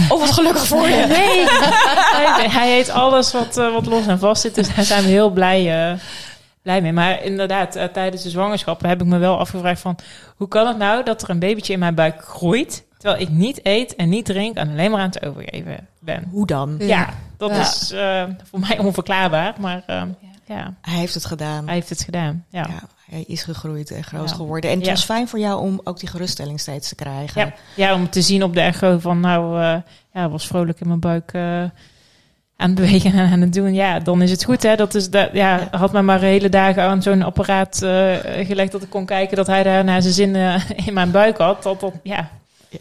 Oh, wat gelukkig voor je.
Nee, hij, hij eet alles wat, eh, wat los en vast zit. Dus daar zijn we heel blij, eh, blij mee. Maar inderdaad, eh, tijdens de zwangerschap heb ik me wel afgevraagd van... hoe kan het nou dat er een babytje in mijn buik groeit... terwijl ik niet eet en niet drink en alleen maar aan het overgeven ben?
Hoe dan?
Ja, dat
Ja.
is eh, voor mij onverklaarbaar. Maar eh, ja,
Hij heeft het gedaan.
hij heeft het gedaan. Ja.
Ja, hij is gegroeid en groot
Ja.
geworden. En het
Ja.
was fijn voor jou om ook die geruststelling steeds te krijgen.
Ja, ja, om te zien op de echo van nou, eh ja, was vrolijk in mijn buik eh, aan het bewegen en aan het doen. Ja, dan is het goed. Hè? Dat is dat, ja,
Ja.
had mij maar hele dagen aan zo'n apparaat eh, gelegd dat ik kon kijken dat hij daar naar zijn zin in mijn buik had. Dat, dat, ja,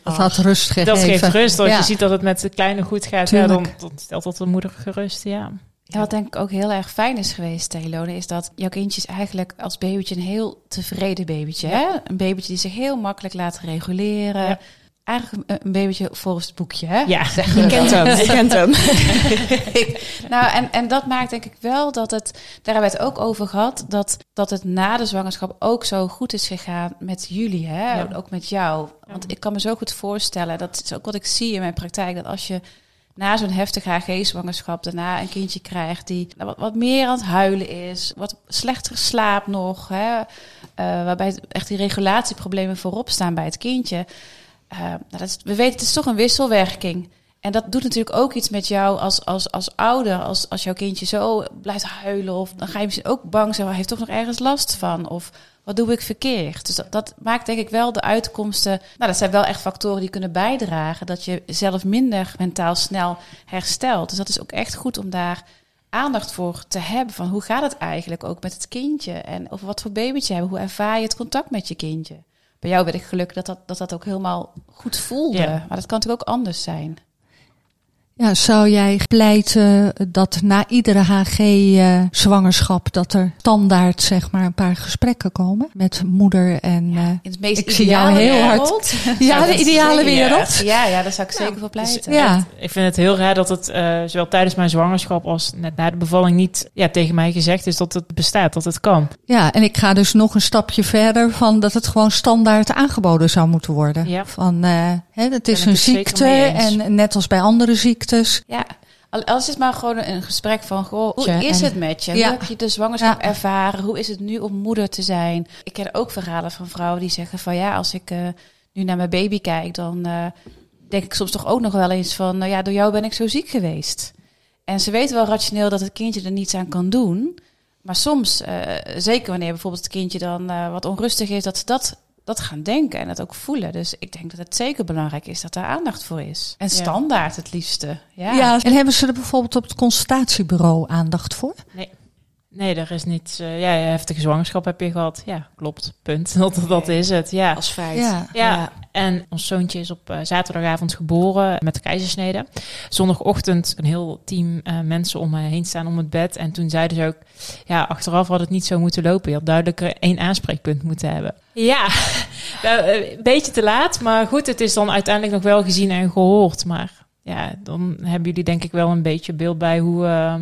Dat had rust gegeven.
dat geeft rust. Als
Ja.
je ziet dat het met de kleine goed gaat, ja, dan, dan stelt dat de moeder gerust. Ja.
Ja, wat denk ik ook heel erg fijn is geweest, Telone, is dat jouw kindje is eigenlijk als babytje een heel tevreden babytje. Hè? Een babytje die zich heel makkelijk laat reguleren.
Ja.
Eigenlijk een, babytje volgens het boekje. Hè?
Ja.
Je kent hem. Je kent hem.
Nou, en, en dat maakt denk ik wel dat het, daar hebben we het ook over gehad, dat, dat het na de zwangerschap ook zo goed is gegaan met jullie, hè?
Ja.
ook met jou. Want ik kan me zo goed voorstellen, dat is ook wat ik zie in mijn praktijk, dat als je na zo'n heftige HG-zwangerschap daarna een kindje krijgt die wat, wat meer aan het huilen is, wat slechter slaapt nog, hè? eh, waarbij echt die regulatieproblemen voorop staan bij het kindje. Eh, nou, dat is, we weten, het is toch een wisselwerking. En dat doet natuurlijk ook iets met jou als, als, als ouder. Als, als jouw kindje zo blijft huilen. Of dan ga je misschien ook bang zijn. Hij heeft toch nog ergens last van. Of wat doe ik verkeerd? Dus dat, dat maakt denk ik wel de uitkomsten. Nou, dat zijn wel echt factoren die kunnen bijdragen. Dat je zelf minder mentaal snel herstelt. Dus dat is ook echt goed om daar aandacht voor te hebben. Van hoe gaat het eigenlijk ook met het kindje? En of wat voor babytje hebben. Hoe ervaar je het contact met je kindje? Bij jou ben ik gelukkig dat dat, dat, dat ook helemaal goed voelde.
Ja.
Maar dat kan natuurlijk ook anders zijn.
Ja, zou jij pleiten dat na iedere HG-zwangerschap dat er standaard zeg maar een paar gesprekken komen met moeder en eh,
In het meest
Ik zie jou
ideale
heel hard.
wereld.
ja,
zou
de ideale wereld.
Ja, ja, daar zou ik zeker voor pleiten.
Ja,
Ik vind het heel raar dat het eh, zowel tijdens mijn zwangerschap als net na de bevalling niet ja, tegen mij gezegd is dat het bestaat, dat het kan.
ja, en ik ga dus nog een stapje verder van dat het gewoon standaard aangeboden zou moeten worden.
Ja.
Van, eh, het is een ziekte en net als bij andere ziektes.
Ja, al als het maar gewoon een gesprek van, goh, hoe is het met je?
Ja.
Hoe heb je de zwangerschap
Ja.
ervaren? Hoe is het nu om moeder te zijn? Ik ken ook verhalen van vrouwen die zeggen van, ja, als ik eh, nu naar mijn baby kijk, dan eh, denk ik soms toch ook nog wel eens van, nou ja, door jou ben ik zo ziek geweest. En ze weten wel rationeel dat het kindje er niets aan kan doen. Maar soms, eh, zeker wanneer bijvoorbeeld het kindje dan wat onrustig is, dat ze dat, dat gaan denken en dat ook voelen. Dus ik denk dat het zeker belangrijk is dat daar aandacht voor is. En standaard het liefste. Ja.
Ja. en hebben ze er bijvoorbeeld op het consultatiebureau aandacht voor?
Nee, er is niets. eh, ja, heftige zwangerschap heb je gehad. Ja, klopt. Punt. Dat, dat is het. Ja.
Als feit.
Ja.
Ja, en ons zoontje is op eh, zaterdagavond geboren met de keizersnede. Zondagochtend een heel team eh, mensen om me heen staan om het bed. En toen zeiden ze ook, ja, achteraf had het niet zo moeten lopen. Je had duidelijker één aanspreekpunt moeten hebben. Ja, nou, een beetje te laat. Maar goed, het is dan uiteindelijk nog wel gezien en gehoord. Maar ja, dan hebben jullie denk ik wel een beetje beeld bij hoe, eh,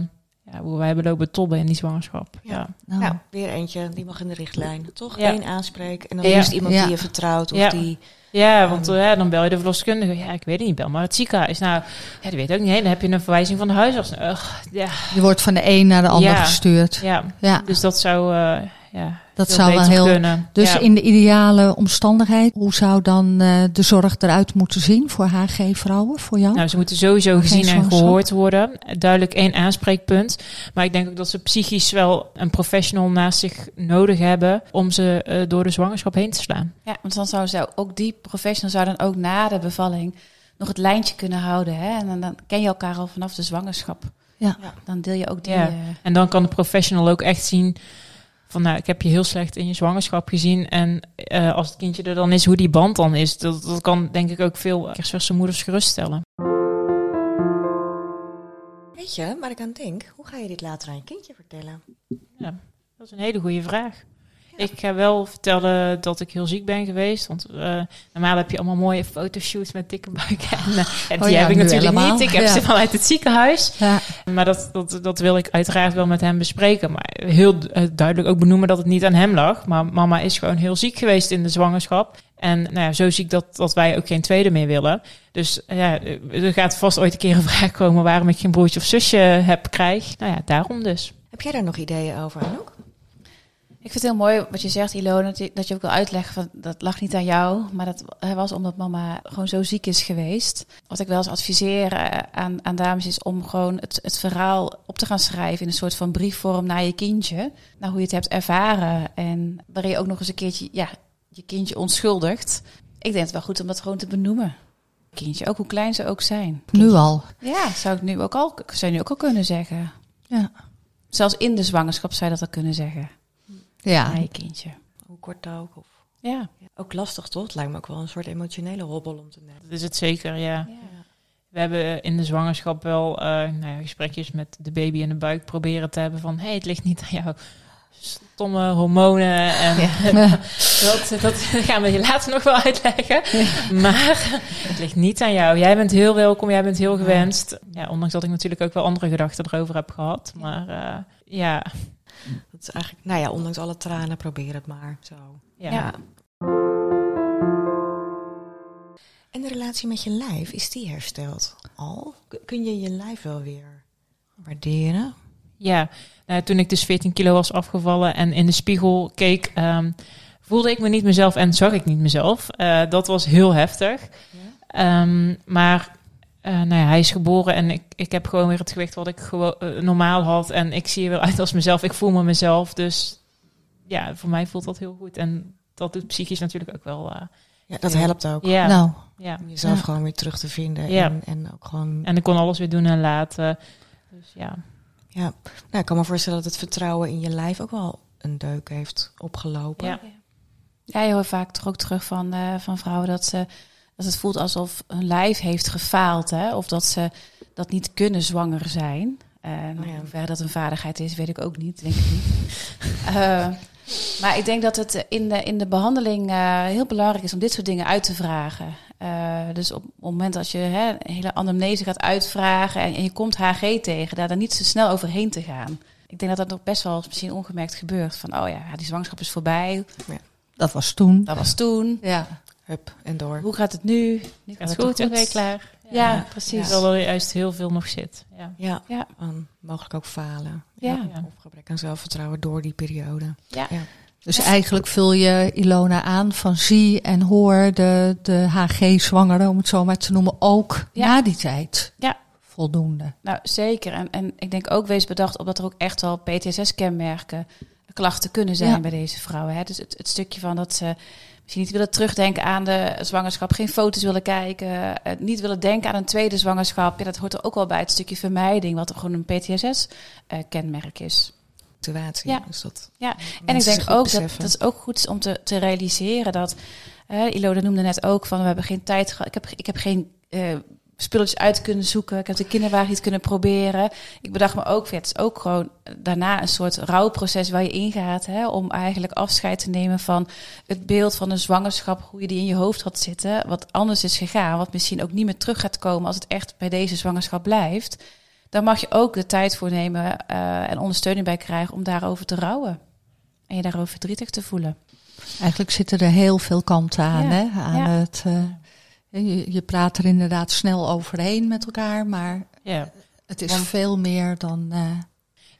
ja, hoe wij hebben lopen tobben in die zwangerschap. Ja.
Nou,
Nou, weer eentje, die mag in de richtlijn. Toch?
Ja.
Eén aanspreek. En dan
Ja.
liefst iemand
Ja.
die je vertrouwt. Of
Ja.
die...
Ja, want eh, ja, dan bel je de verloskundige. Ja, ik weet het niet, bel maar het ziekenhuis. Nou, ja, die weet ook niet. Hè. Dan heb je een verwijzing van de huisarts. Ugh, ja,
Je wordt van de een naar de ander
Ja.
gestuurd.
ja,
Ja,
dus dat zou, eh, ja,
dat zou wel heel.
kunnen.
Dus
ja.
in de ideale omstandigheid, hoe zou dan eh, de zorg eruit moeten zien voor HG-vrouwen, voor jou?
Nou, ze moeten sowieso
Geen
gezien en gehoord worden. Duidelijk één aanspreekpunt. Maar ik denk ook dat ze psychisch wel een professional naast zich nodig hebben om ze eh, door de zwangerschap heen te slaan.
Ja, want dan zou ze ook die professional zou dan ook na de bevalling nog het lijntje kunnen houden. Hè? En dan, dan ken je elkaar al vanaf de zwangerschap.
Ja.
Dan deel je ook die.
Ja.
eh,
En dan kan de professional ook echt zien van, nou, ik heb je heel slecht in je zwangerschap gezien. En eh, als het kindje er dan is, hoe die band dan is. Dat, dat kan denk ik ook veel kerstverse moeders geruststellen.
Weet je, waar ik aan denk, hoe ga je dit later aan je kindje vertellen?
Ja, dat is een hele goede vraag. Ik ga wel vertellen dat ik heel ziek ben geweest. Want eh, normaal heb je allemaal mooie fotoshoots met dikke buiken. En, eh, en
Oh
die
ja,
heb ik natuurlijk
helemaal.
niet. Ik heb
Ja.
ze vanuit het ziekenhuis.
Ja.
Maar dat, dat, dat wil ik uiteraard wel met hem bespreken. Maar heel eh, duidelijk ook benoemen dat het niet aan hem lag. Maar mama is gewoon heel ziek geweest in de zwangerschap. En nou ja, zo ziek dat, dat wij ook geen tweede meer willen. Dus ja, er gaat vast ooit een keer een vraag komen waarom ik geen broertje of zusje heb, krijg. Nou ja, daarom dus.
Heb jij daar nog ideeën over, Anouk?
Ik vind het heel mooi wat je zegt, Ilona, dat je, dat je ook wil uitleggen van dat lag niet aan jou, maar dat was omdat mama gewoon zo ziek is geweest. Wat ik wel eens adviseer eh, aan, aan dames is om gewoon het, het verhaal op te gaan schrijven in een soort van briefvorm naar je kindje. Naar hoe je het hebt ervaren en waarin je ook nog eens een keertje ja, je kindje onschuldigt. Ik denk het wel goed om dat gewoon te benoemen. Kindje, ook hoe klein ze ook zijn.
Nu al.
Ja, zou ik nu ook al, zou je nu ook al kunnen zeggen.
Ja.
Zelfs in de zwangerschap zou je dat al kunnen zeggen.
Ja.
Je kindje.
Hoe kort ook? Of...
Ja.
Ja, ook lastig, toch? Het lijkt me ook wel een soort emotionele hobbel om te nemen.
Dat is het zeker, ja.
ja.
We hebben in de zwangerschap wel eh, nou ja, gesprekjes met de baby in de buik proberen te hebben van... hé, hey, het ligt niet aan jou. Stomme hormonen en dat, dat gaan we je later nog wel uitleggen. Maar het ligt niet aan jou. Jij bent heel welkom, jij bent heel gewenst. Ja, ondanks dat ik natuurlijk ook wel andere gedachten erover heb gehad. Maar eh, ja,
Dat is eigenlijk, nou ja, ondanks alle tranen, probeer het maar. Zo.
ja.
Ja.
En de relatie met je lijf, is die hersteld al? Kun je je lijf wel weer waarderen?
Ja, nou, toen ik dus 14 kilo was afgevallen en in de spiegel keek, ehm, voelde ik me niet mezelf en zag ik niet mezelf. Eh, dat was heel heftig. Ehm, maar eh, nou ja, hij is geboren en ik, ik heb gewoon weer het gewicht wat ik gewoon eh, normaal had. En ik zie er wel uit als mezelf. Ik voel me mezelf. Dus ja, voor mij voelt dat heel goed. En dat doet psychisch natuurlijk ook wel. eh,
Ja, dat
Ja.
helpt ook.
ja,
Nou,
ja.
Om jezelf
Ja.
gewoon weer terug te vinden.
Ja.
En, en ook gewoon...
En ik kon alles weer doen en laten. Dus ja.
Ja, nou, ik kan me voorstellen dat het vertrouwen in je lijf ook wel een deuk heeft opgelopen.
Ja.
Ja, je hoort vaak toch ook terug van, eh, van vrouwen dat, ze, dat het voelt alsof hun lijf heeft gefaald. Hè? Of dat ze dat niet kunnen zwanger zijn. Eh
Oh ja.
Hoe ver dat een vaardigheid is, weet ik ook niet. Denk ik niet. Eh, maar ik denk dat het in de, in de behandeling eh, heel belangrijk is om dit soort dingen uit te vragen. Eh, dus op het moment dat je hè, een hele anamnese gaat uitvragen en, en je komt HG tegen, daar dan niet zo snel overheen te gaan. Ik denk dat dat nog best wel misschien ongemerkt gebeurt. Van, oh ja, die zwangerschap is voorbij.
dat was toen.
Dat was toen.
Ja.
Hup, en door.
Hoe gaat het nu? Nu
Gaat
het
goed,
toch
oké, klaar.
Ja,
Ja.
precies.
Terwijl er juist heel veel nog zit. Ja.
Ja,
Ja.
en mogelijk ook falen.
Ja.
Ja.
Of gebrek aan zelfvertrouwen door die periode.
Ja.
Ja.
Dus eigenlijk vul je Ilona aan van zie en hoor de, de HG-zwangeren, om het zo maar te noemen, ook
Ja.
na die tijd.
Ja.
Voldoende.
Nou, zeker. En, en ik denk ook, wees bedacht op dat er ook echt wel PTSS-kenmerken, klachten kunnen zijn
Ja.
bij deze vrouwen. Hè? Dus het, het stukje van dat ze misschien niet willen terugdenken aan de zwangerschap, geen foto's willen kijken, eh, niet willen denken aan een tweede zwangerschap. Ja, dat hoort er ook wel bij het stukje vermijding, wat er gewoon een PTSS-kenmerk is.
Situatie.
Ja.
Dus dat
Ja, En ik denk ook dat
beseffen.
dat is ook goed is om te, te realiseren dat. eh Ilona noemde net ook van we hebben geen tijd gehad. Ik heb, ik heb geen eh, spulletjes uit kunnen zoeken. Ik heb de kinderwagen niet kunnen proberen. Ik bedacht me ook, het is ook gewoon daarna een soort rouwproces waar je ingaat. Hè, om eigenlijk afscheid te nemen van het beeld van een zwangerschap. Hoe je die in je hoofd had zitten. Wat anders is gegaan. Wat misschien ook niet meer terug gaat komen als het echt bij deze zwangerschap blijft. Dan mag je ook de tijd voor nemen eh, en ondersteuning bij krijgen om daarover te rouwen. En je daarover verdrietig te voelen.
Eigenlijk zitten er heel veel kanten aan.
Ja.
Hè? aan
Ja.
het, eh, je, je praat er inderdaad snel overheen met elkaar, maar
Ja.
het is
Want-
veel meer dan. eh,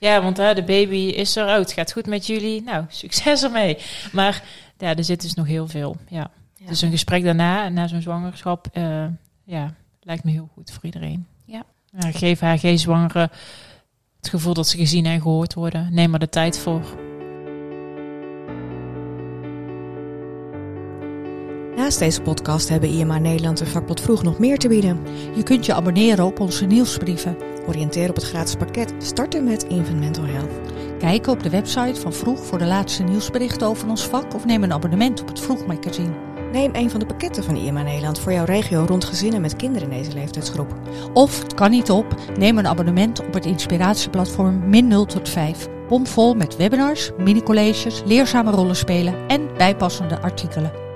Ja, want hè, de baby is er uit. Gaat goed met jullie. Nou, succes ermee. Maar ja, er zit dus nog heel veel. Ja.
Ja.
Dus een gesprek daarna, na zo'n zwangerschap, eh, ja, lijkt me heel goed voor iedereen.
Ja.
Ja, geef haar geen zwangere het gevoel dat ze gezien en gehoord worden. Neem er de tijd voor.
Naast deze podcast hebben IMA Nederland en vakblad Vroeg nog meer te bieden.
je kunt je abonneren op onze nieuwsbrieven.
Oriënteer op het gratis pakket. Starten met Infant Mental Health.
Kijk op de website van Vroeg voor de laatste nieuwsberichten over ons vak of neem een abonnement op het Vroeg magazine.
Neem een van de pakketten van IMA Nederland voor jouw regio rond gezinnen met kinderen in deze leeftijdsgroep.
Of, het kan niet op, neem een abonnement op het inspiratieplatform Min 0 tot 5. bomvol met webinars, mini-colleges, leerzame rollenspelen en bijpassende artikelen.